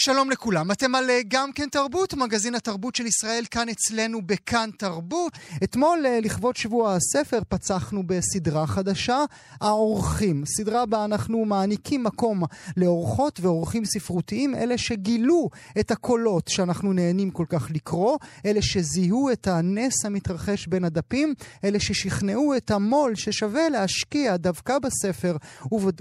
שלום לכולם, אתם על אה, גם כן תרבות, מגזין התרבות של ישראל כאן אצלנו בכאן תרבות. אתמול, אה, לכבוד שבוע הספר, פצחנו בסדרה חדשה, האורחים. סדרה בה אנחנו מעניקים מקום לאורחות ואורחים ספרותיים, אלה שגילו את הקולות שאנחנו נהנים כל כך לקרוא, אלה שזיהו את הנס המתרחש בין הדפים, אלה ששכנעו את המו"ל ששווה להשקיע דווקא בספר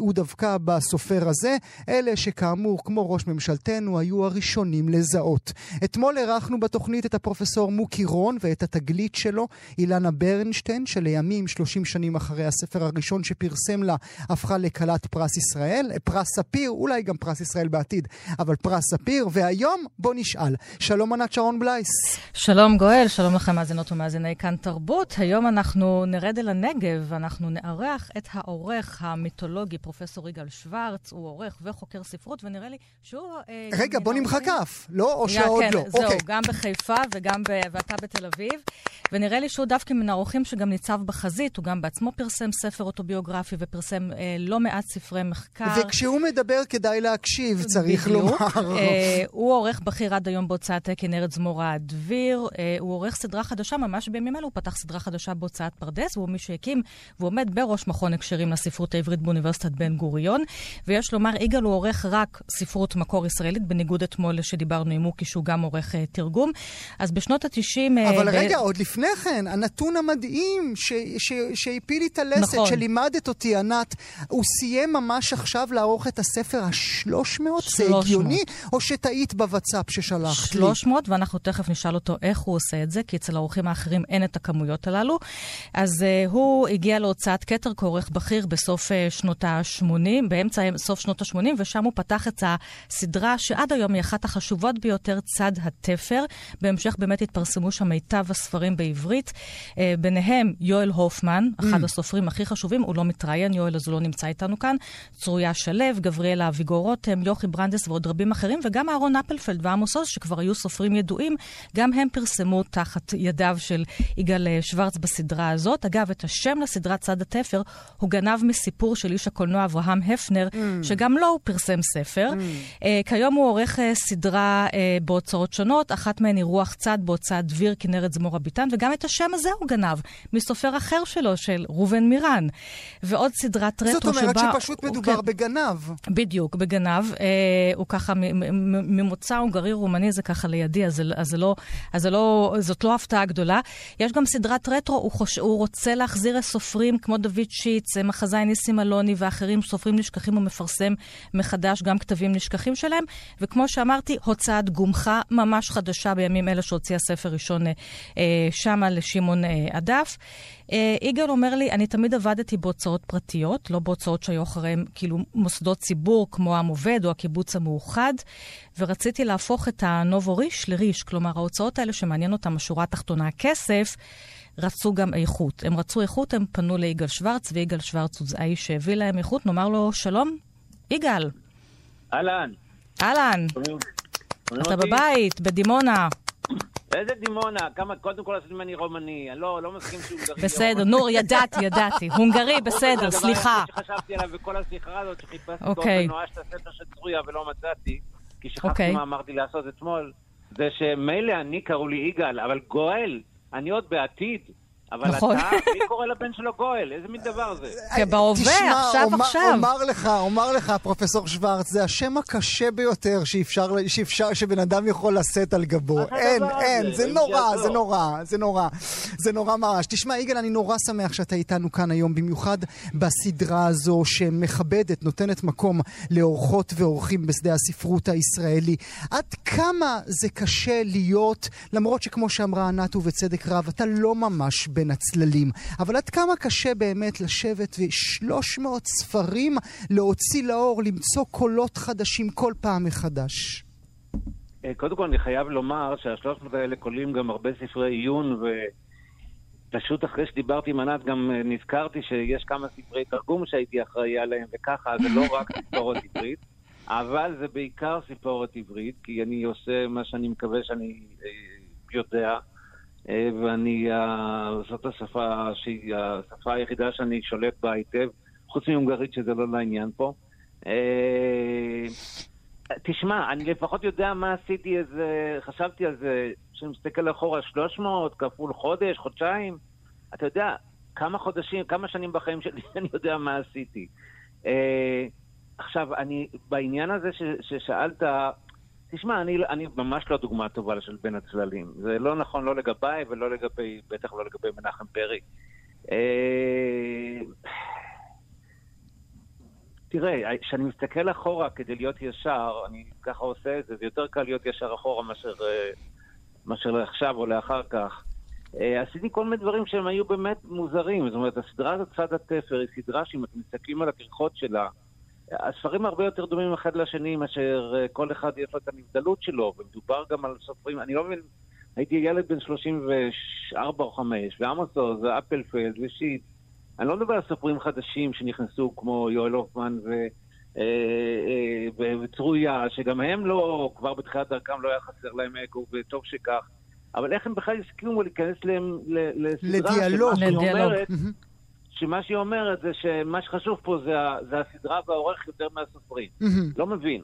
ודווקא בסופר הזה, אלה שכאמור, כמו ראש ממשלתנו, שלנו היו הראשונים לזהות. אתמול אירחנו בתוכנית את הפרופסור מוקי רון ואת התגלית שלו, אילנה ברנשטיין, שלימים, 30 שנים אחרי הספר הראשון שפרסם לה, הפכה לכלת פרס ישראל, פרס ספיר, אולי גם פרס ישראל בעתיד, אבל פרס ספיר, והיום בוא נשאל. שלום ענת שרון בלייס. שלום גואל, שלום לכם מאזינות ומאזיני כאן תרבות. היום אנחנו נרד אל הנגב, ואנחנו נארח את העורך המיתולוגי, פרופסור יגאל שוורץ, הוא עורך וחוקר ספרות, ונראה לי שהוא... רגע, בוא נמחא כף, לא? או שעוד כן, לא? זהו, אוקיי. גם בחיפה וגם ב... ואתה בתל אביב. ונראה לי שהוא דווקא מן האורחים שגם ניצב בחזית, הוא גם בעצמו פרסם ספר אוטוביוגרפי ופרסם אה, לא מעט ספרי מחקר. וכשהוא מדבר כדאי להקשיב, צריך בדיוק. לומר. אה, הוא עורך בכיר עד היום בהוצאת תקן ארץ זמורה הדביר. אה, הוא עורך סדרה חדשה, ממש בימים אלו הוא פתח סדרה חדשה בהוצאת פרדס, והוא מי שהקים, והוא עומד בראש מכון הקשרים לספרות העברית באוניברסיטת בן גוריון. ויש לומר, יגאל הוא עורך רק ספרות מקור ישראלית, בניגוד אתמול שדיברנו עם מוקי, שהוא גם עורך uh, תרגום. אז בשנות ה-90... אה, אבל uh, רגע, ב... עוד לפני כן, הנתון המדהים שהפיל לי את הלסת, נכון. שלימדת אותי, ענת, הוא סיים ממש עכשיו לערוך את הספר ה-300? זה הגיוני? או שטעית בוואטסאפ ששלחת 300, לי? 300, ואנחנו תכף נשאל אותו איך הוא עושה את זה, כי אצל האורחים האחרים אין את הכמויות הללו. אז uh, הוא הגיע להוצאת כתר כעורך בכיר בסוף uh, שנות ה-80, באמצע סוף שנות ה-80, ושם הוא פתח את הסדרה שעד היום היא אחת החשובות ביותר, צד התפר. בהמשך באמת התפרסמו שם מיטב הספרים בעברית, אה, ביניהם יואל הופמן, אחד mm. הסופרים הכי חשובים, הוא לא מתראיין, יואל אז הוא לא נמצא איתנו כאן, צרויה שלו, גבריאלה אביגור רותם, יוכי ברנדס ועוד רבים אחרים, וגם אהרון אפלפלד ועמוס עוז, שכבר היו סופרים ידועים, גם הם פרסמו תחת ידיו של יגאל אה, שוורץ בסדרה הזאת. אגב, את השם לסדרת צד התפר הוא גנב מסיפור של איש הקולנוע אברהם הפנר, mm. שגם לו הוא פרסם ספר. Mm. Uh, כיום הוא עורך uh, סדרה uh, בהוצאות שונות, אחת מהן היא רוח צד בהוצאת דביר כנרת זמור הביטן, וגם את השם הזה הוא גנב מסופר אחר שלו, של ראובן מירן. ועוד סדרת רטרו שבה... זאת אומרת שבה... שפשוט מדובר כן, בגנב. בדיוק, בגנב. Uh, הוא ככה ממוצא הונגרי רומני, זה ככה לידי, אז, אז, לא, אז זה לא, זאת לא הפתעה גדולה. יש גם סדרת רטרו, הוא, חוש, הוא רוצה להחזיר סופרים כמו דוד שיץ, מחזאי ניסים אלוני ואחרים, סופרים נשכחים, הוא מפרסם מחדש גם כתבים נשכחים שלהם. וכמו שאמרתי, הוצאת גומחה ממש חדשה בימים אלה שהוציאה ספר ראשון אה, אה שמה לשמעון אה, הדף. אה, יגאל אומר לי, אני תמיד עבדתי בהוצאות פרטיות, לא בהוצאות שהיו אחריהם כאילו מוסדות ציבור כמו עם עובד או הקיבוץ המאוחד, ורציתי להפוך את הנובו ריש לריש. כלומר, ההוצאות האלה שמעניין אותם, השורה התחתונה, הכסף, רצו גם איכות. הם רצו איכות, הם פנו ליגאל שוורץ, ויגאל שוורץ הוא האיש שהביא להם איכות. נאמר לו, שלום, יגאל. אהלן. אהלן. אתה בבית, בדימונה. איזה דימונה? כמה, קודם כל עשית ממני רומני. אני לא, לא מסכים שהוא הונגרי. בסדר, נו, ידעתי, ידעתי. הונגרי, בסדר, סליחה. הדבר שחשבתי עליו בכל השיחה הזאת, שחיפשתי באופן נואש את הספר של צרויה ולא מצאתי, כי שכחתי אוקיי. מה אמרתי לעשות אתמול, זה שמילא אני קראו לי יגאל, אבל גואל, אני עוד בעתיד. אבל נכון. אתה, מי קורא לבן שלו גואל? איזה מין דבר זה? כן, בהווה, עכשיו, עכשיו. אומר לך, אומר לך, פרופסור שוורץ, זה השם הקשה ביותר שאפשר, שאפשר, שבן אדם יכול לשאת על גבו. אין, אין, זה נורא, זה נורא, זה נורא. זה נורא ממש. תשמע, יגאל, אני נורא שמח שאתה איתנו כאן היום, במיוחד בסדרה הזו שמכבדת, נותנת מקום לאורחות ואורחים בשדה הספרות הישראלי. עד כמה זה קשה להיות, למרות שכמו שאמרה ענת ובצדק רב, אתה לא ממש בין הצללים. אבל עד כמה קשה באמת לשבת ו-300 ספרים להוציא לאור, למצוא קולות חדשים כל פעם מחדש? אה, קודם כל אני חייב לומר שהשלוש מאות האלה כוללים גם הרבה ספרי עיון ופשוט אחרי שדיברתי עם ענת גם אה, נזכרתי שיש כמה ספרי תרגום שהייתי אחראי עליהם וככה, זה לא רק ספרות עברית, אבל זה בעיקר ספרות עברית, כי אני עושה מה שאני מקווה שאני אה, יודע. אה, ואני, אה, זאת השפה שהיא השפה היחידה שאני שולט בה היטב, חוץ מהונגרית שזה לא לעניין פה. אה, תשמע, אני לפחות יודע מה עשיתי איזה, חשבתי על זה, כשאני מסתכל אחורה, 300 כפול חודש, חודשיים, אתה יודע, כמה חודשים, כמה שנים בחיים שלי אני יודע מה עשיתי. עכשיו, אני, בעניין הזה ש, ששאלת, תשמע, אני, אני ממש לא דוגמה טובה של בין הצללים. זה לא נכון לא לגביי ולא לגבי, בטח לא לגבי מנחם פרי. אה, תראה, כשאני מסתכל אחורה כדי להיות ישר, אני ככה עושה את זה, זה יותר קל להיות ישר אחורה מאשר, אה, מאשר לעכשיו או לאחר כך. אה, עשיתי כל מיני דברים שהם היו באמת מוזרים. זאת אומרת, הסדרה הזאת, צד התפר, היא סדרה שאם אתם מסתכלים על הכריכות שלה, הספרים הרבה יותר דומים אחד לשני מאשר אה, כל אחד יש לו את הנבדלות שלו, ומדובר גם על סופרים, אני לא מבין, הייתי ילד בן 34 או 5, ועמוס עוז, ואפלפלד ושיט. אני לא מדבר על סופרים חדשים שנכנסו כמו יואל הופמן ו... אה, אה, וצרויה, שגם הם לא, כבר בתחילת דרכם לא היה חסר להם אגו, וטוב שכך. אבל איך הם בכלל הסכימו להיכנס להם לסדרה? לדיאלוג. אומרת, שמה שהיא אומרת זה שמה שחשוב פה זה, זה הסדרה והעורך יותר מהסופרים. לא מבין.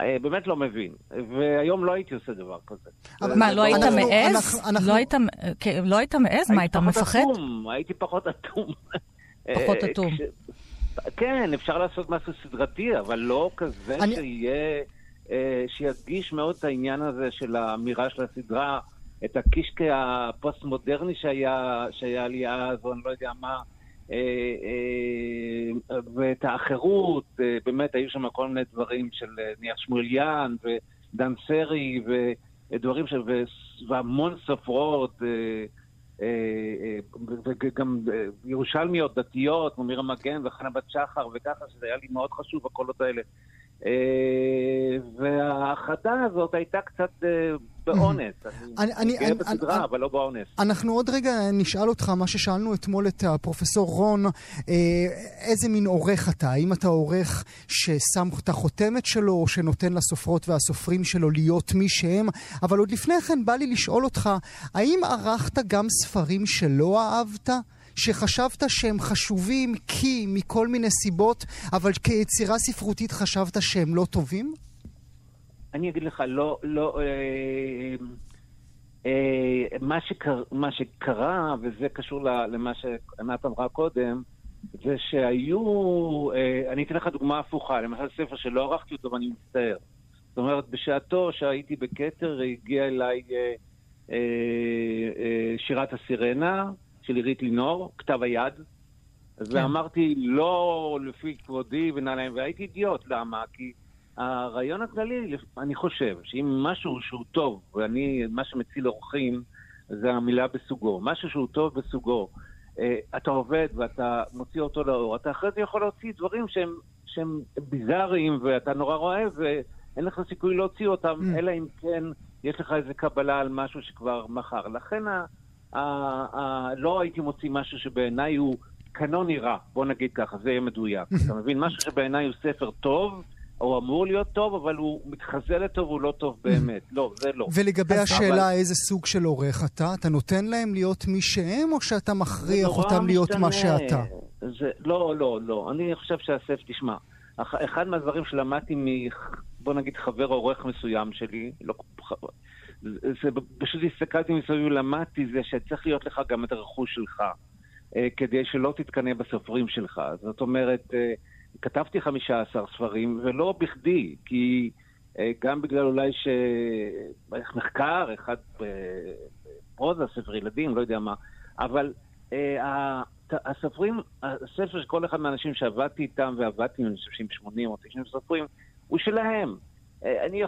אה, באמת לא מבין. והיום לא הייתי עושה דבר כזה. אבל מה, לא היית מעז? לא, כן, לא היית מעז? מה, היית מפחד? הייתי פחות אטום. פחות אה, אטום. כן, אפשר לעשות משהו סדרתי, אבל לא כזה שיהיה... אה, שידגיש מאוד את העניין הזה של האמירה של הסדרה, את הקישקע הפוסט-מודרני שהיה, שהיה לי אז, או אני לא יודע מה. אה, אה, ואת האחרות, אה, באמת היו שם כל מיני דברים של נניח שמואליאן ודן סרי ודברים של... והמון סופרות וגם ירושלמיות דתיות, כמו מירה מגן וחנה בת שחר וככה, שזה היה לי מאוד חשוב הקולות האלה. וההאחדה הזאת הייתה קצת באונס. אני גאה בסדרה, אבל לא באונס. אנחנו עוד רגע נשאל אותך מה ששאלנו אתמול את הפרופסור רון, אה, איזה מין עורך אתה? האם אתה עורך ששם את החותמת שלו, או שנותן לסופרות והסופרים שלו להיות מי שהם? אבל עוד לפני כן בא לי לשאול אותך, האם ערכת גם ספרים שלא אהבת? שחשבת שהם חשובים כי מכל מיני סיבות, אבל כיצירה ספרותית חשבת שהם לא טובים? אני אגיד לך, לא, לא, אה, אה, מה, שקר, מה שקרה, וזה קשור למה שענת אמרה קודם, זה שהיו, אה, אני אתן לך דוגמה הפוכה, למשל ספר שלא ערכתי אותו ואני מצטער. זאת אומרת, בשעתו שהייתי בכתר, הגיע אליי אה, אה, אה, שירת הסירנה של עירית לינור, כתב היד. כן. ואמרתי, לא לפי כבודי ונעליים, והייתי אידיוט, למה? כי הרעיון הכללי, אני חושב, שאם משהו שהוא טוב, ואני, מה שמציל אורחים, זה המילה בסוגו. משהו שהוא טוב בסוגו, אה, אתה עובד ואתה מוציא אותו לאור, אתה אחרי זה יכול להוציא דברים שהם, שהם ביזאריים ואתה נורא אוהב, ואין לך סיכוי להוציא אותם, mm. אלא אם כן יש לך איזה קבלה על משהו שכבר מכר. לכן לא הייתי מוציא משהו שבעיניי הוא קנוני רע, בוא נגיד ככה, זה יהיה מדויק. אתה מבין? משהו שבעיניי הוא ספר טוב, הוא אמור להיות טוב, אבל הוא מתחזה לטוב, הוא לא טוב באמת. לא, זה לא. ולגבי השאלה אבל... איזה סוג של עורך אתה, אתה נותן להם להיות מי שהם, או שאתה מכריח אותם להיות מה שאתה? זה, לא, לא, לא. אני חושב שהסף, תשמע, אחד מהדברים שלמדתי מ... בוא נגיד חבר עורך מסוים שלי, לא... זה פשוט הסתכלתי מסביב ולמדתי זה שצריך להיות לך גם את הרכוש שלך, אה, כדי שלא תתקנא בסופרים שלך. זאת אומרת... אה, כתבתי 15 ספרים, ולא בכדי, כי אה, גם בגלל אולי שמחקר, אחד בפרוזה, ספר ילדים, לא יודע מה, אבל הספרים, הספר כל אחד מהאנשים שעבדתי איתם, ועבדתי עם אנשים 80 או 90 סופרים, הוא שלהם. אה, אני,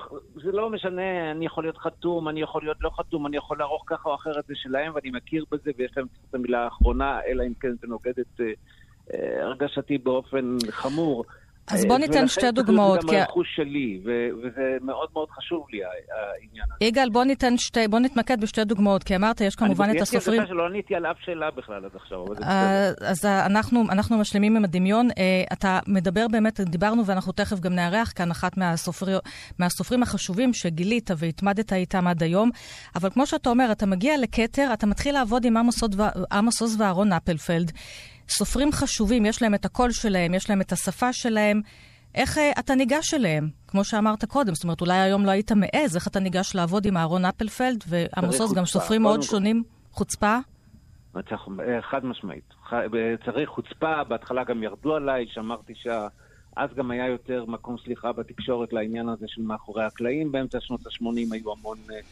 זה לא משנה, אני יכול להיות חתום, אני יכול להיות לא חתום, אני יכול לערוך ככה או אחרת, זה שלהם, ואני מכיר בזה, ויש להם את המילה האחרונה, אלא אם כן זה נוגד את אה, הרגשתי באופן חמור. אז בוא ניתן שתי דוגמאות. ולכן זה גם הרכוש שלי, וזה מאוד מאוד חשוב לי העניין הזה. יגאל, בוא ניתן שתי, בוא נתמקד בשתי דוגמאות, כי אמרת, יש כמובן את הסופרים... יש לי שלא עניתי על אף שאלה בכלל עד עכשיו, אבל זה אה, בסדר. אז אנחנו, משלימים עם הדמיון. אה, אתה מדבר באמת, דיברנו ואנחנו תכף גם נארח כאן אחת מהסופר, מהסופרים החשובים שגילית והתמדת איתם עד היום, אבל כמו שאתה אומר, אתה מגיע לכתר, אתה מתחיל לעבוד עם עמוס עוז ואהרון אפלפלד. סופרים חשובים, יש להם את הקול שלהם, יש להם את השפה שלהם. איך אה, אתה ניגש אליהם? כמו שאמרת קודם, זאת אומרת, אולי היום לא היית מעז, איך אתה ניגש לעבוד עם אהרון אפלפלד ועמוס עוז, גם סופרים מאוד שונים. חוצפה? אה, חד משמעית. צריך חוצפה, בהתחלה גם ירדו עליי, שאמרתי שה... אז גם היה יותר מקום סליחה בתקשורת לעניין הזה של מאחורי הקלעים. באמצע שנות ה-80 היו המון אה, אה, אה,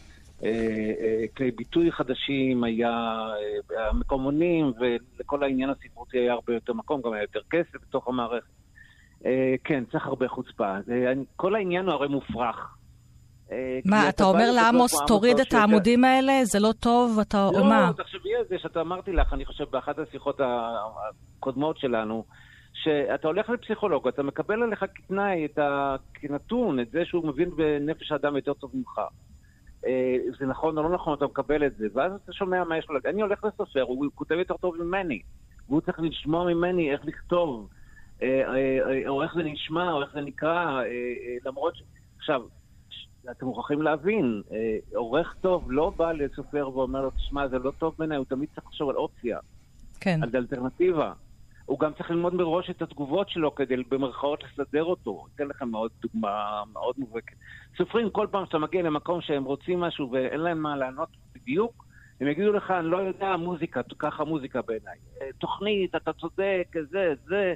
כלי ביטוי חדשים, היה אה, המקומונים, ולכל העניין הספרותי היה הרבה יותר מקום, גם היה יותר כסף בתוך המערכת. אה, כן, צריך הרבה חוצפה. אה, כל העניין הוא הרי מופרך. אה, מה, אתה אומר לעמוס, תוריד את העמודים האלה? זה לא טוב? אתה... לא, מה? לא, תחשבי על זה שאתה אמרתי לך, אני חושב, באחת השיחות הקודמות שלנו, שאתה הולך לפסיכולוג, אתה מקבל עליך כתנאי. כנתון, את זה שהוא מבין בנפש האדם יותר טוב ממך. אה, זה נכון או לא נכון, אתה מקבל את זה, ואז אתה שומע מה יש לו. אני הולך לסופר, הוא כותב יותר טוב ממני, והוא צריך לשמוע ממני איך לכתוב, אה, או איך זה נשמע, או איך זה נקרא, למרות ש... עכשיו, אתם מוכרחים להבין, אה, עורך טוב לא בא לסופר ואומר לו, תשמע, זה לא טוב בעיניי, הוא תמיד צריך לחשוב על אופציה. כן. על אלטרנטיבה. הוא גם צריך ללמוד מראש את התגובות שלו כדי במרכאות לסדר אותו. אתן לכם מאוד דוגמה מאוד מובהקת. סופרים כל פעם שאתה מגיע למקום שהם רוצים משהו ואין להם מה לענות בדיוק, הם יגידו לך, אני לא יודע מוזיקה, ככה מוזיקה בעיניי. אה, תוכנית, אתה צודק, זה, זה,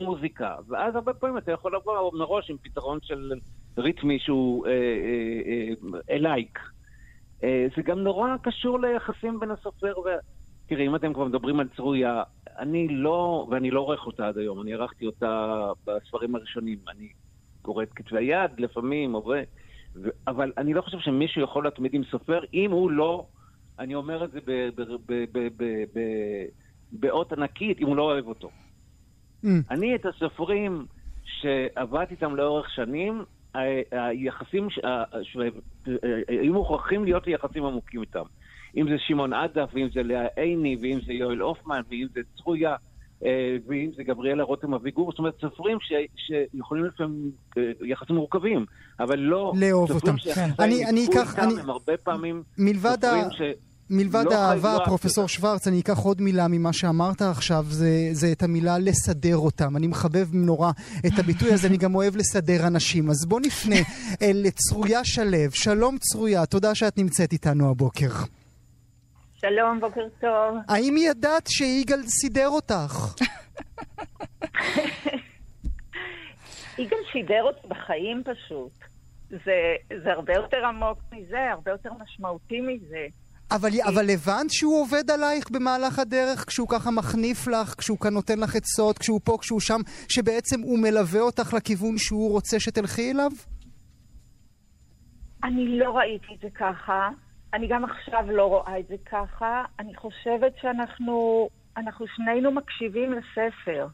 מוזיקה. ואז הרבה פעמים אתה יכול לבוא מראש עם פתרון של ריתמי שהוא אה, אה, אה. אה, זה גם נורא קשור ליחסים בין הסופר ו... תראי, אם אתם כבר מדברים על צרויה, אני לא, ואני לא עורך אותה עד היום, אני ערכתי אותה בספרים הראשונים. אני קורא את כתבי היד לפעמים, עובד, ו... אבל אני לא חושב שמישהו יכול להתמיד עם סופר אם הוא לא, אני אומר את זה באות ענקית, אם הוא לא אוהב אותו. Mm. אני את הסופרים שעבדתי איתם לאורך שנים, היחסים, היו מוכרחים להיות לי יחסים עמוקים איתם. אם זה שמעון עדף, ואם זה לאה עיני, ואם זה יואל הופמן, ואם זה צרויה, אה, ואם זה גבריאלה רותם אביגור, זאת אומרת, סופרים ש, שיכולים לפעמים אה, יחסים מורכבים, אבל לא... לאהוב אותם. כן. אני, אני אקח... אני... הם הרבה פעמים מלבד ה... ש... מלבד לא האהבה, פרופסור שוורץ, אני אקח עוד מילה ממה שאמרת עכשיו, זה, זה את המילה לסדר אותם. אני מחבב נורא את הביטוי הזה, אני גם אוהב לסדר אנשים. אז בוא נפנה אל צרויה שלו. שלום צרויה, תודה שאת נמצאת איתנו הבוקר. שלום, בוקר טוב. האם ידעת שיגאל סידר אותך? יגאל סידר אותי בחיים פשוט. זה, זה הרבה יותר עמוק מזה, הרבה יותר משמעותי מזה. אבל, אבל הבנת שהוא עובד עלייך במהלך הדרך, כשהוא ככה מחניף לך, כשהוא כאן נותן לך עצות, כשהוא פה, כשהוא שם, שבעצם הוא מלווה אותך לכיוון שהוא רוצה שתלכי אליו? אני לא ראיתי את זה ככה. אני גם עכשיו לא רואה את זה ככה. אני חושבת שאנחנו אנחנו שנינו מקשיבים לספר.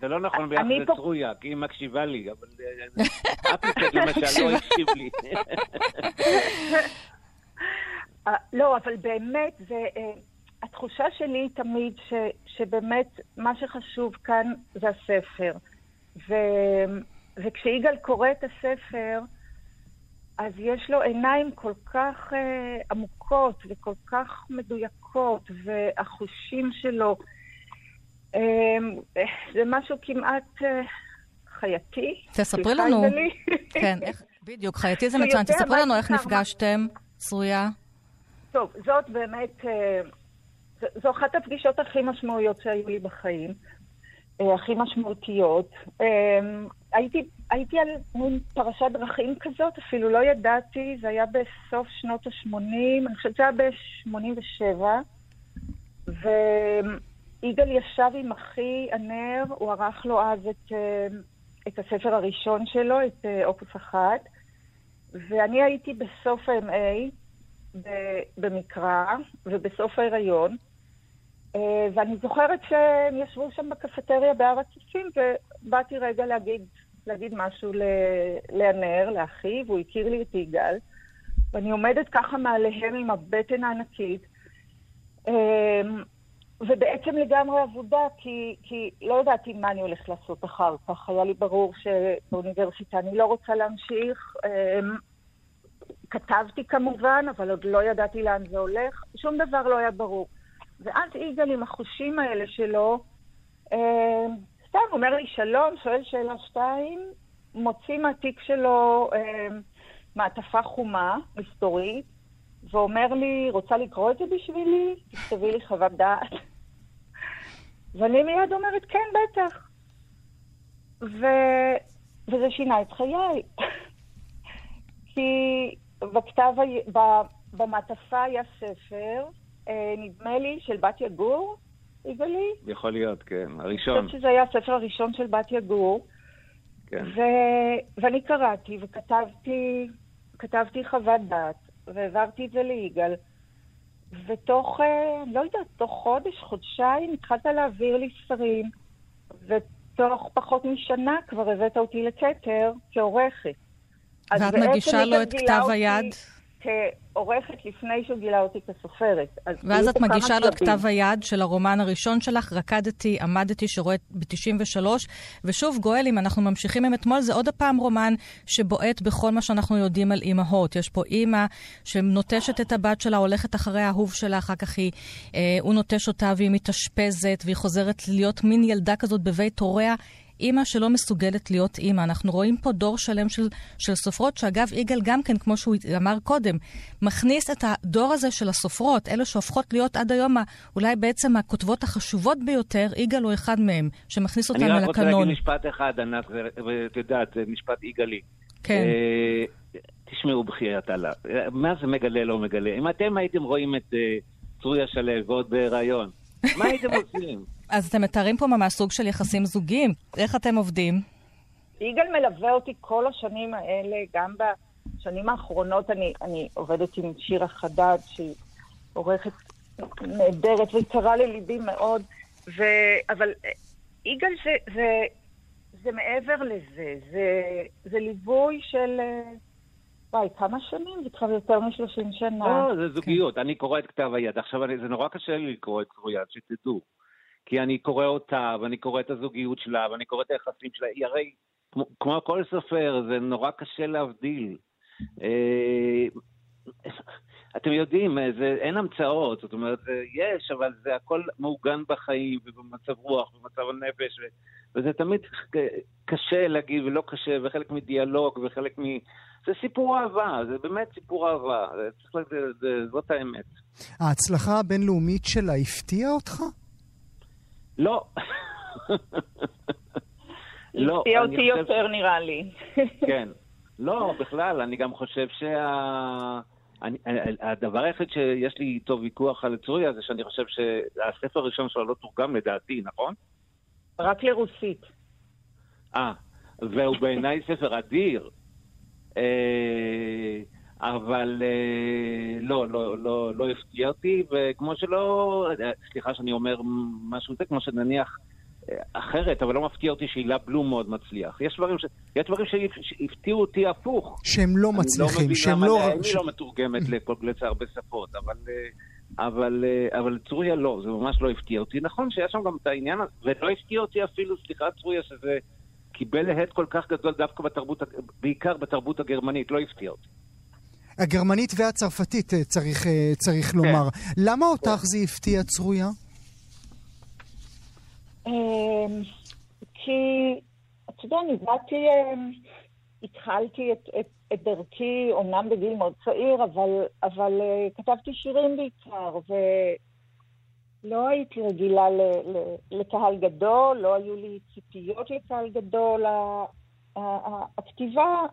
זה לא נכון ביחס לצרויה, כי היא מקשיבה לי, אבל אה, אחד למשל לא הקשיב לי. אה, לא, אבל באמת, זה, אה, התחושה שלי תמיד ש, שבאמת מה שחשוב כאן זה הספר. ו, וכשיגאל קורא את הספר, אז יש לו עיניים כל כך uh, עמוקות וכל כך מדויקות, והחושים שלו, uh, זה משהו כמעט uh, חייתי. תספרי לנו. כן, איך, בדיוק, חייתי זה מצוין. תספרי לנו איך נפגשתם, צרויה. טוב, זאת באמת, אה, זו אחת הפגישות הכי משמעויות שהיו לי בחיים, אה, הכי משמעותיות. אה, הייתי, הייתי על מין פרשת דרכים כזאת, אפילו לא ידעתי, זה היה בסוף שנות ה-80, אני חושבת שזה היה ב-87, ויגאל ישב עם אחי הנר, הוא ערך לו אז את, את הספר הראשון שלו, את אופוס אחת, ואני הייתי בסוף ה-MA, במקרא ובסוף ההיריון, אה, ואני זוכרת שהם ישבו שם בקפטריה בהר הצופים, ובאתי רגע להגיד, להגיד משהו לענר, לאחי, והוא הכיר לי את יגאל, ואני עומדת ככה מעליהם עם הבטן הענקית, אה, ובעצם לגמרי עבודה, כי, כי לא ידעתי מה אני הולכת לעשות אחר כך. היה לי ברור שבאוניברסיטה אני לא רוצה להמשיך. אה, כתבתי כמובן, אבל עוד לא ידעתי לאן זה הולך, שום דבר לא היה ברור. ואז יגאל עם החושים האלה שלו, סתם, אומר לי שלום, שואל שאלה שתיים, מוציא מהתיק שלו אה, מעטפה חומה, מסתורית, ואומר לי, רוצה לקרוא את זה בשבילי? תכתבי לי חוות דעת. ואני מיד אומרת, כן, בטח. ו... וזה שינה את חיי. כי בכתב, ב... במעטפה היה ספר, אה, נדמה לי, של בת יגור, יגאלי? יכול להיות, כן, הראשון. אני חושבת שזה היה הספר הראשון של בת יגור. כן. ו... ואני קראתי וכתבתי כתבתי חוות דעת, והעברתי את זה ליגאל. ותוך, אה, לא יודעת, תוך חודש, חודשיים, התחלת להעביר לי ספרים, ותוך פחות משנה כבר הבאת אותי לכתר כעורכת. ואת מגישה לו את כתב היד? כעורכת לפני שהוא גילה אותי כסופרת. ואז את מגישה לו את כתב היד של הרומן הראשון שלך, רקדתי, עמדתי, שרואה ב-93, ושוב, גואל, אם אנחנו ממשיכים עם אתמול, זה עוד הפעם רומן שבועט בכל מה שאנחנו יודעים על אימהות. יש פה אימא שנוטשת את הבת שלה, הולכת אחרי האהוב שלה, אחר כך היא, אה, הוא נוטש אותה והיא מתאשפזת, והיא חוזרת להיות מין ילדה כזאת בבית הוריה. אימא שלא מסוגלת להיות אימא. אנחנו רואים פה דור שלם של, של סופרות, שאגב, יגאל גם כן, כמו שהוא אמר קודם, מכניס את הדור הזה של הסופרות, אלה שהופכות להיות עד היום אולי בעצם הכותבות החשובות ביותר, יגאל הוא אחד מהם, שמכניס אותם לקנון. אני רק רוצה להגיד משפט אחד, ענת, ואת יודעת, זה משפט יגאלי. כן. אה, תשמעו בחייאת אללה, מה זה מגלה לא מגלה? אם אתם הייתם רואים את אה, צרויה שלו ועוד בהיריון, מה הייתם עושים? אז אתם מתארים פה ממש סוג של יחסים זוגיים. איך אתם עובדים? יגאל מלווה אותי כל השנים האלה, גם בשנים האחרונות אני, אני עובדת עם שירה חדד, שהיא עורכת נהדרת ויקרה לליבי מאוד, ו... אבל יגאל זה, זה, זה מעבר לזה, זה, זה ליווי של... וואי, כמה שנים? זה כבר יותר מ-30 שנה. לא, זה זוגיות. כן. אני קורא את כתב היד. עכשיו, אני, זה נורא קשה לי לקרוא את כתב היד, שתדעו. כי אני קורא אותה, ואני קורא את הזוגיות שלה, ואני קורא את היחסים שלה. היא הרי, כמו, כמו כל סופר, זה נורא קשה להבדיל. אה, אתם יודעים, זה, אין המצאות, זאת אומרת, יש, אבל זה הכל מעוגן בחיים ובמצב רוח, במצב הנפש, ו, וזה תמיד קשה להגיד ולא קשה, וחלק מדיאלוג וחלק מ... זה סיפור אהבה, זה באמת סיפור אהבה, זה, זה, זה, זאת האמת. ההצלחה הבינלאומית שלה הפתיעה אותך? לא. לא. הפתיע אותי יותר נראה לי. כן. לא, בכלל, אני גם חושב שה... אני, הדבר היחיד שיש לי איתו ויכוח על צרויה זה שאני חושב שהספר הראשון שלו לא תורגם לדעתי, נכון? רק לרוסית. אה, והוא בעיניי ספר אדיר. אה, אבל אה, לא, לא, לא, לא הפתיע אותי, וכמו שלא, אה, סליחה שאני אומר משהו זה, כמו שנניח אה, אחרת, אבל לא מפתיע אותי שהילה בלום מאוד מצליח. יש דברים, ש... יש דברים שהפתיעו אותי הפוך. שהם לא מצליחים, לא שהם לא... אני לא מתורגמת לקונגלציה הרבה שפות, אבל, אבל, אבל צרויה לא, זה ממש לא הפתיע אותי. נכון שיש שם גם את העניין הזה, ולא הפתיע אותי אפילו, סליחה צרויה, שזה קיבל להט כל כך גדול דווקא בתרבות, בעיקר בתרבות הגרמנית, לא הפתיע אותי. הגרמנית והצרפתית, אה, צריך, אה, צריך כן. לומר. למה אותך זה הפתיע צרויה? אמ, כי, אתה יודע, אני באתי, אמ, התחלתי את, את, את דרכי, אומנם בגיל מאוד צעיר, אבל, אבל אה, כתבתי שירים בעיקר, ולא הייתי רגילה ל, ל, לקהל גדול, לא היו לי ציפיות לקהל גדול. הכתיבה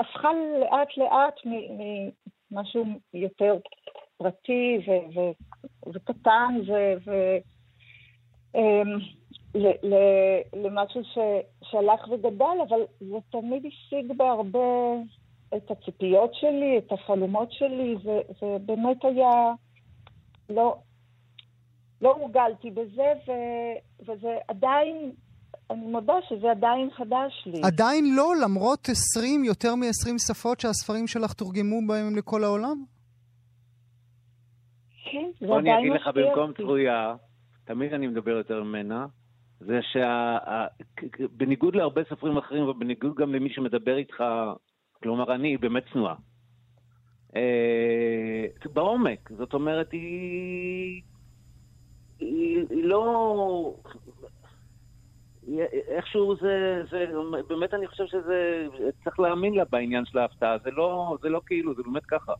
הפכה לאט לאט ממשהו יותר פרטי ו- ו- וקטן ו- ו- למשהו ש- שהלך וגדל, אבל זה תמיד השיג בהרבה את הציפיות שלי, את החלומות שלי, זה באמת היה... לא, לא הורגלתי בזה, ו, וזה עדיין אני מודה שזה עדיין חדש לי. עדיין לא, למרות 20, יותר מ-20 שפות שהספרים שלך תורגמו בהם לכל העולם? כן, זה עדיין אני אגיד לך במקום צרויה, תמיד אני מדבר יותר ממנה, זה שבניגוד להרבה ספרים אחרים ובניגוד גם למי שמדבר איתך, כלומר אני, באמת צנועה. אה, בעומק, זאת אומרת, היא, היא לא... איכשהו זה, זה, באמת אני חושב שזה, צריך להאמין לה בעניין של ההפתעה, זה לא, זה לא כאילו, זה באמת ככה.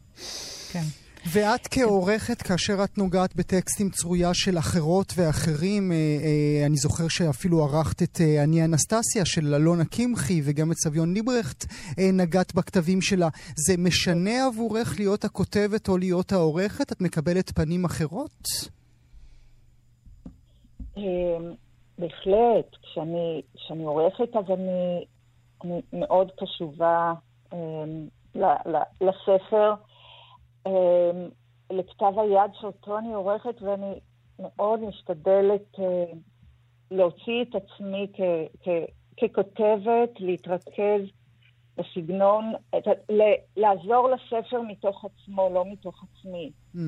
כן. ואת כעורכת, כאשר את נוגעת בטקסטים צרויה של אחרות ואחרים, אה, אה, אני זוכר שאפילו ערכת את אה, אני אנסטסיה של אלונה קמחי וגם את סביון ליברכט אה, נגעת בכתבים שלה. זה משנה עבורך להיות הכותבת או להיות העורכת? את מקבלת פנים אחרות? אה, בהחלט. כשאני, עורכת אז אני, אני מאוד קשובה אה, ל, ל, לספר. אמ, לכתב היד שאותו אני עורכת, ואני מאוד משתדלת אה, להוציא את עצמי כ- כ- ככותבת, להתרכז בסגנון, את, ל- לעזור לספר מתוך עצמו, לא מתוך עצמי. Mm.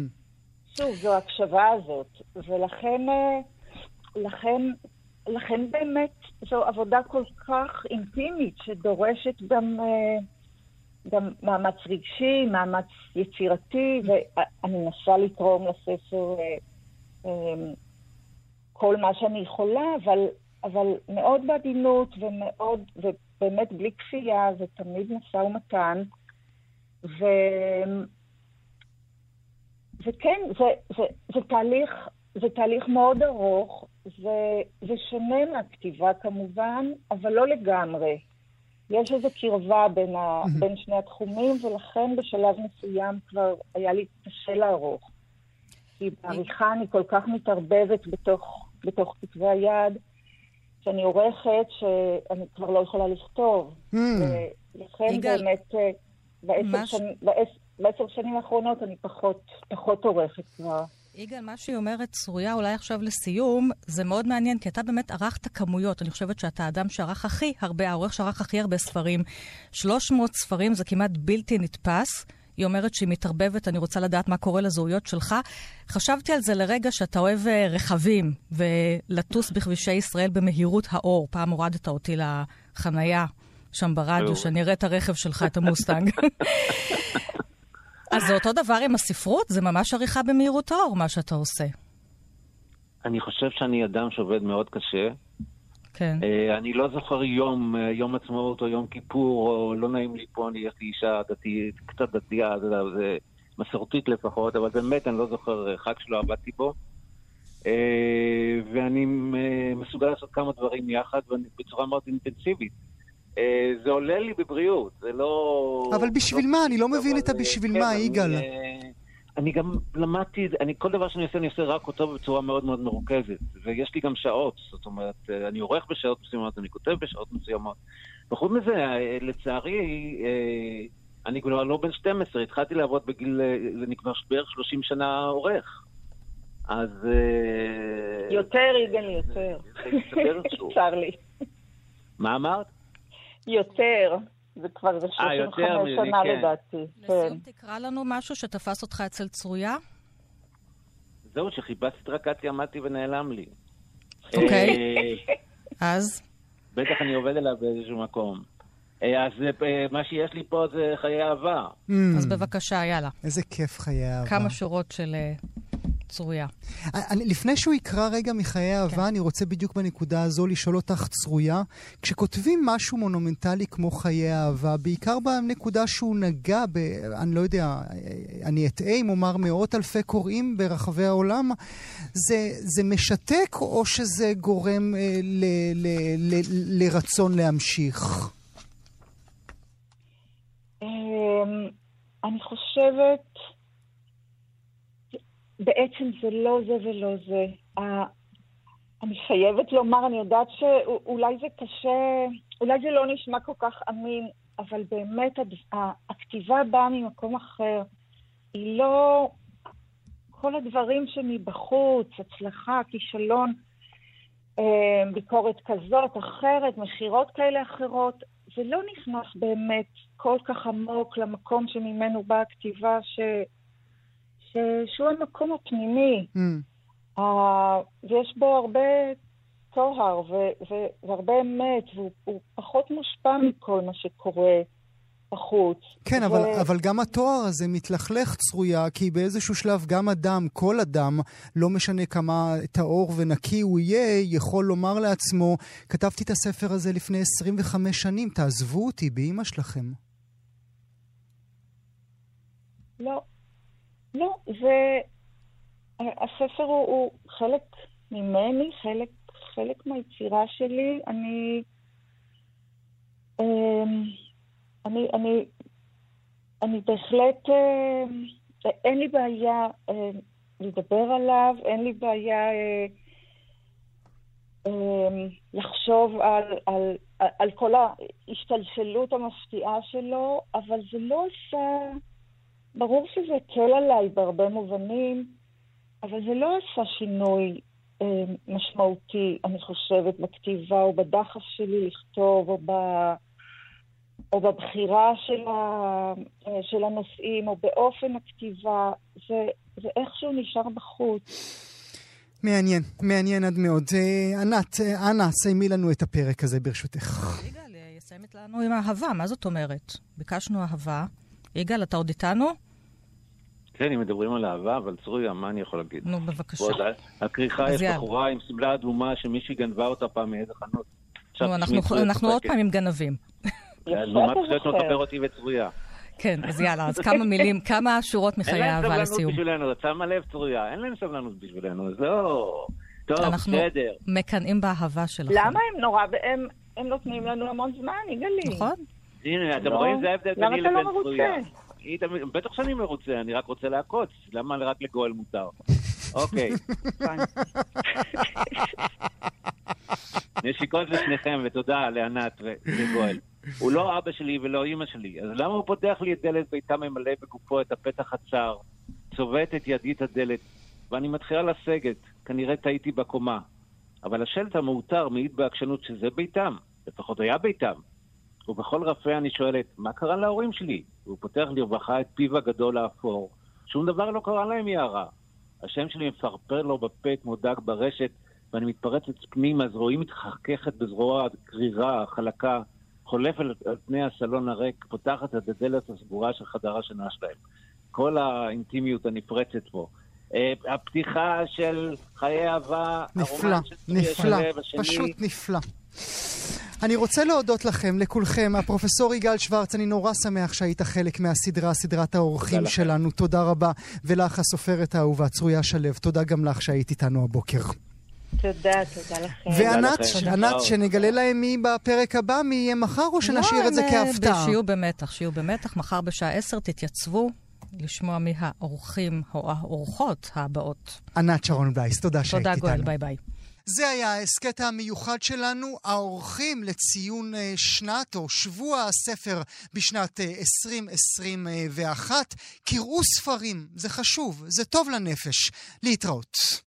שוב, זו ההקשבה הזאת, ולכן אה, לכן, לכן באמת זו עבודה כל כך אינטימית, שדורשת גם... Uh, גם מאמץ רגשי, מאמץ יצירתי, ואני מנסה לתרום לספר אה, אה, כל מה שאני יכולה, אבל, אבל מאוד בעדינות ומאוד, ובאמת בלי כפייה, זה תמיד משא ומתן. ו... וכן, זה, זה, זה, תהליך, זה תהליך מאוד ארוך, זה, זה שונה מהכתיבה כמובן, אבל לא לגמרי. יש איזו קרבה בין, ה, בין שני התחומים, ולכן בשלב מסוים כבר היה לי קשה לערוך. כי בעריכה אני כל כך מתערבבת בתוך, בתוך כתבי היד, שאני עורכת שאני כבר לא יכולה לכתוב. ולכן באמת, אה, בעשר, בעשר, בעשר שנים האחרונות אני פחות, פחות עורכת כבר. יגאל, מה שהיא אומרת, צרויה, אולי עכשיו לסיום, זה מאוד מעניין, כי אתה באמת ערכת כמויות. אני חושבת שאתה האדם שערך הכי הרבה, העורך שערך הכי הרבה ספרים. 300 ספרים זה כמעט בלתי נתפס. היא אומרת שהיא מתערבבת, אני רוצה לדעת מה קורה לזהויות שלך. חשבתי על זה לרגע שאתה אוהב אה, רכבים ולטוס בכבישי ישראל במהירות האור. פעם הורדת אותי לחנייה שם ברדיו, שאני אראה את הרכב שלך, את המוסטנג. אז זה אותו דבר עם הספרות? זה ממש עריכה במהירות האור, מה שאתה עושה. אני חושב שאני אדם שעובד מאוד קשה. כן. Uh, אני לא זוכר יום, uh, יום עצמאות או יום כיפור, או לא נעים לי פה, אני, יש לי אישה דתית, קצת דתייה, זה, זה מסורתית לפחות, אבל באמת אני לא זוכר חג שלא עבדתי בו. Uh, ואני uh, מסוגל לעשות כמה דברים יחד, בצורה מאוד אינטנסיבית. אה, זה עולה לי בבריאות, זה לא... אבל בשביל לא מה? אני לא מבין את הבשביל מה, יגאל. אה, אני גם למדתי, אני, כל דבר שאני עושה, אני עושה רק אותו בצורה מאוד מאוד מרוכזת. ויש לי גם שעות, זאת אומרת, אה, אני עורך בשעות מסוימות, אני כותב בשעות מסוימות. וחוץ מזה, לצערי, אני כבר לא בן 12, התחלתי לעבוד בגיל, אני כבר בערך 30 שנה עורך. אז... יותר, יגאל, יותר. צר לי. מה אמרת? יותר. זה כבר זה 35 אה, שנה כן. לדעתי. לסיום כן. תקרא לנו משהו שתפס אותך אצל צרויה. זהו, שחיפשתי את רקציה, עמדתי ונעלם לי. אוקיי. אה, אז? בטח אני עובד עליו באיזשהו מקום. אה, אז מה שיש לי פה זה חיי אהבה. Mm. אז בבקשה, יאללה. איזה כיף חיי אהבה. כמה שורות של צרויה. אני, לפני שהוא יקרא רגע מחיי אהבה, כן. אני רוצה בדיוק בנקודה הזו לשאול אותך, צרויה, כשכותבים משהו מונומנטלי כמו חיי אהבה, בעיקר בנקודה שהוא נגע ב... אני לא יודע, אני אטעה אם אומר מאות אלפי קוראים ברחבי העולם, זה, זה משתק או שזה גורם אה, ל, ל, ל, לרצון להמשיך? אמ, אני חושבת... בעצם זה לא זה ולא זה. אני חייבת לומר, אני יודעת שאולי זה קשה, אולי זה לא נשמע כל כך אמין, אבל באמת הכתיבה באה ממקום אחר. היא לא... כל הדברים שמבחוץ, הצלחה, כישלון, אה, ביקורת כזאת, אחרת, מכירות כאלה אחרות, זה לא נכנס באמת כל כך עמוק למקום שממנו באה הכתיבה, ש... שהוא המקום הפנימי. Mm. Uh, ויש בו הרבה טוהר ו- ו- והרבה אמת, והוא פחות מושפע מכל מה שקורה בחוץ. כן, ו... אבל, אבל גם התואר הזה מתלכלך צרויה, כי באיזשהו שלב גם אדם, כל אדם, לא משנה כמה טהור ונקי הוא יהיה, יכול לומר לעצמו, כתבתי את הספר הזה לפני 25 שנים, תעזבו אותי באימא שלכם. לא, לא, זה... הספר הוא, הוא חלק ממני, חלק, חלק מהיצירה שלי. אני... אמ, אני, אני, אני בהחלט, אה, אין לי בעיה אה, לדבר עליו, אין לי בעיה אה, לחשוב על, על, על כל ההשתלשלות המפתיעה שלו, אבל זה לא עשה... ברור שזה הקל עליי בהרבה מובנים, אבל זה לא עשה שינוי אה, משמעותי, אני חושבת, בכתיבה או בדחף שלי לכתוב, או, ב, או בבחירה של, ה, אה, של הנושאים, או באופן הכתיבה. זה, זה איכשהו נשאר בחוץ. מעניין, מעניין עד מאוד. אה, ענת, אה, אנא, סיימי לנו את הפרק הזה ברשותך. יגאל, יסיים לנו עם אהבה, מה זאת אומרת? ביקשנו אהבה. יגאל, אתה עוד איתנו? כן, אם מדברים על אהבה, אבל צרויה, מה אני יכול להגיד? נו, בבקשה. הכריכה יש בחורה עם שמלה אדומה שמישהי גנבה אותה פעם מאיזה חנות. נו, אנחנו עוד פעם עם גנבים. אז מה פשוט מחבר אותי וצרויה? כן, אז יאללה, אז כמה מילים, כמה שורות מחיי אהבה לסיום. אין להם סבלנות בשבילנו, את שמה לב, צרויה, אין להם סבלנות בשבילנו, אז לא... טוב, בסדר. אנחנו מקנאים באהבה שלכם. למה הם נורא, הם נותנים לנו המון זמן, יגאלי. נכון. הנה, אתם רואים, זה ההבדל ביני לבין צרויה. בטח שאני מרוצה, אני רק רוצה לעקוץ, למה רק לגואל מותר? אוקיי. נשיקות לשניכם, ותודה לענת ולגואל. הוא לא אבא שלי ולא אימא שלי, אז למה הוא פותח לי את דלת ביתה ממלא בגופו את הפתח הצר, צובט את ידי את הדלת, ואני מתחילה לסגת, כנראה טעיתי בקומה. אבל השלט המעוטר מעיד בעקשנות שזה ביתם, לפחות היה ביתם. ובכל רפה אני שואלת, מה קרה להורים שלי? והוא פותח לרווחה את פיו הגדול האפור. שום דבר לא קרה להם יערה. השם שלי מפרפר לו בפה כמו דג ברשת, ואני מתפרצת פנימה, זרועי מתחככת בזרוע קרירה, חלקה, חולף על, על פני הסלון הריק, פותחת את הדלת הסגורה של חדר השינה שלהם. כל האינטימיות הנפרצת פה. Uh, הפתיחה של חיי אהבה, נפלא, נפלא, פשוט נפלא. אני רוצה להודות לכם, לכולכם. הפרופסור יגאל שוורץ, אני נורא שמח שהיית חלק מהסדרה, סדרת האורחים שלנו. תודה רבה. ולך, הסופרת האהובה, צרויה שלו, תודה גם לך שהיית איתנו הבוקר. תודה, תודה לכם. וענת, ענת, שנגלה להם מי בפרק הבא, מי יהיה מחר, או שנשאיר את זה לא, כהפתעה? שיהיו במתח, שיהיו במתח. מחר בשעה עשר תתייצבו לשמוע מי האורחים או האורחות הבאות. ענת שרון בלייס, תודה שהיית איתנו. תודה, גואל, ביי ביי. זה היה ההסכת המיוחד שלנו, האורחים לציון אה, שנת או שבוע הספר בשנת 2021. אה, קראו ספרים, זה חשוב, זה טוב לנפש. להתראות.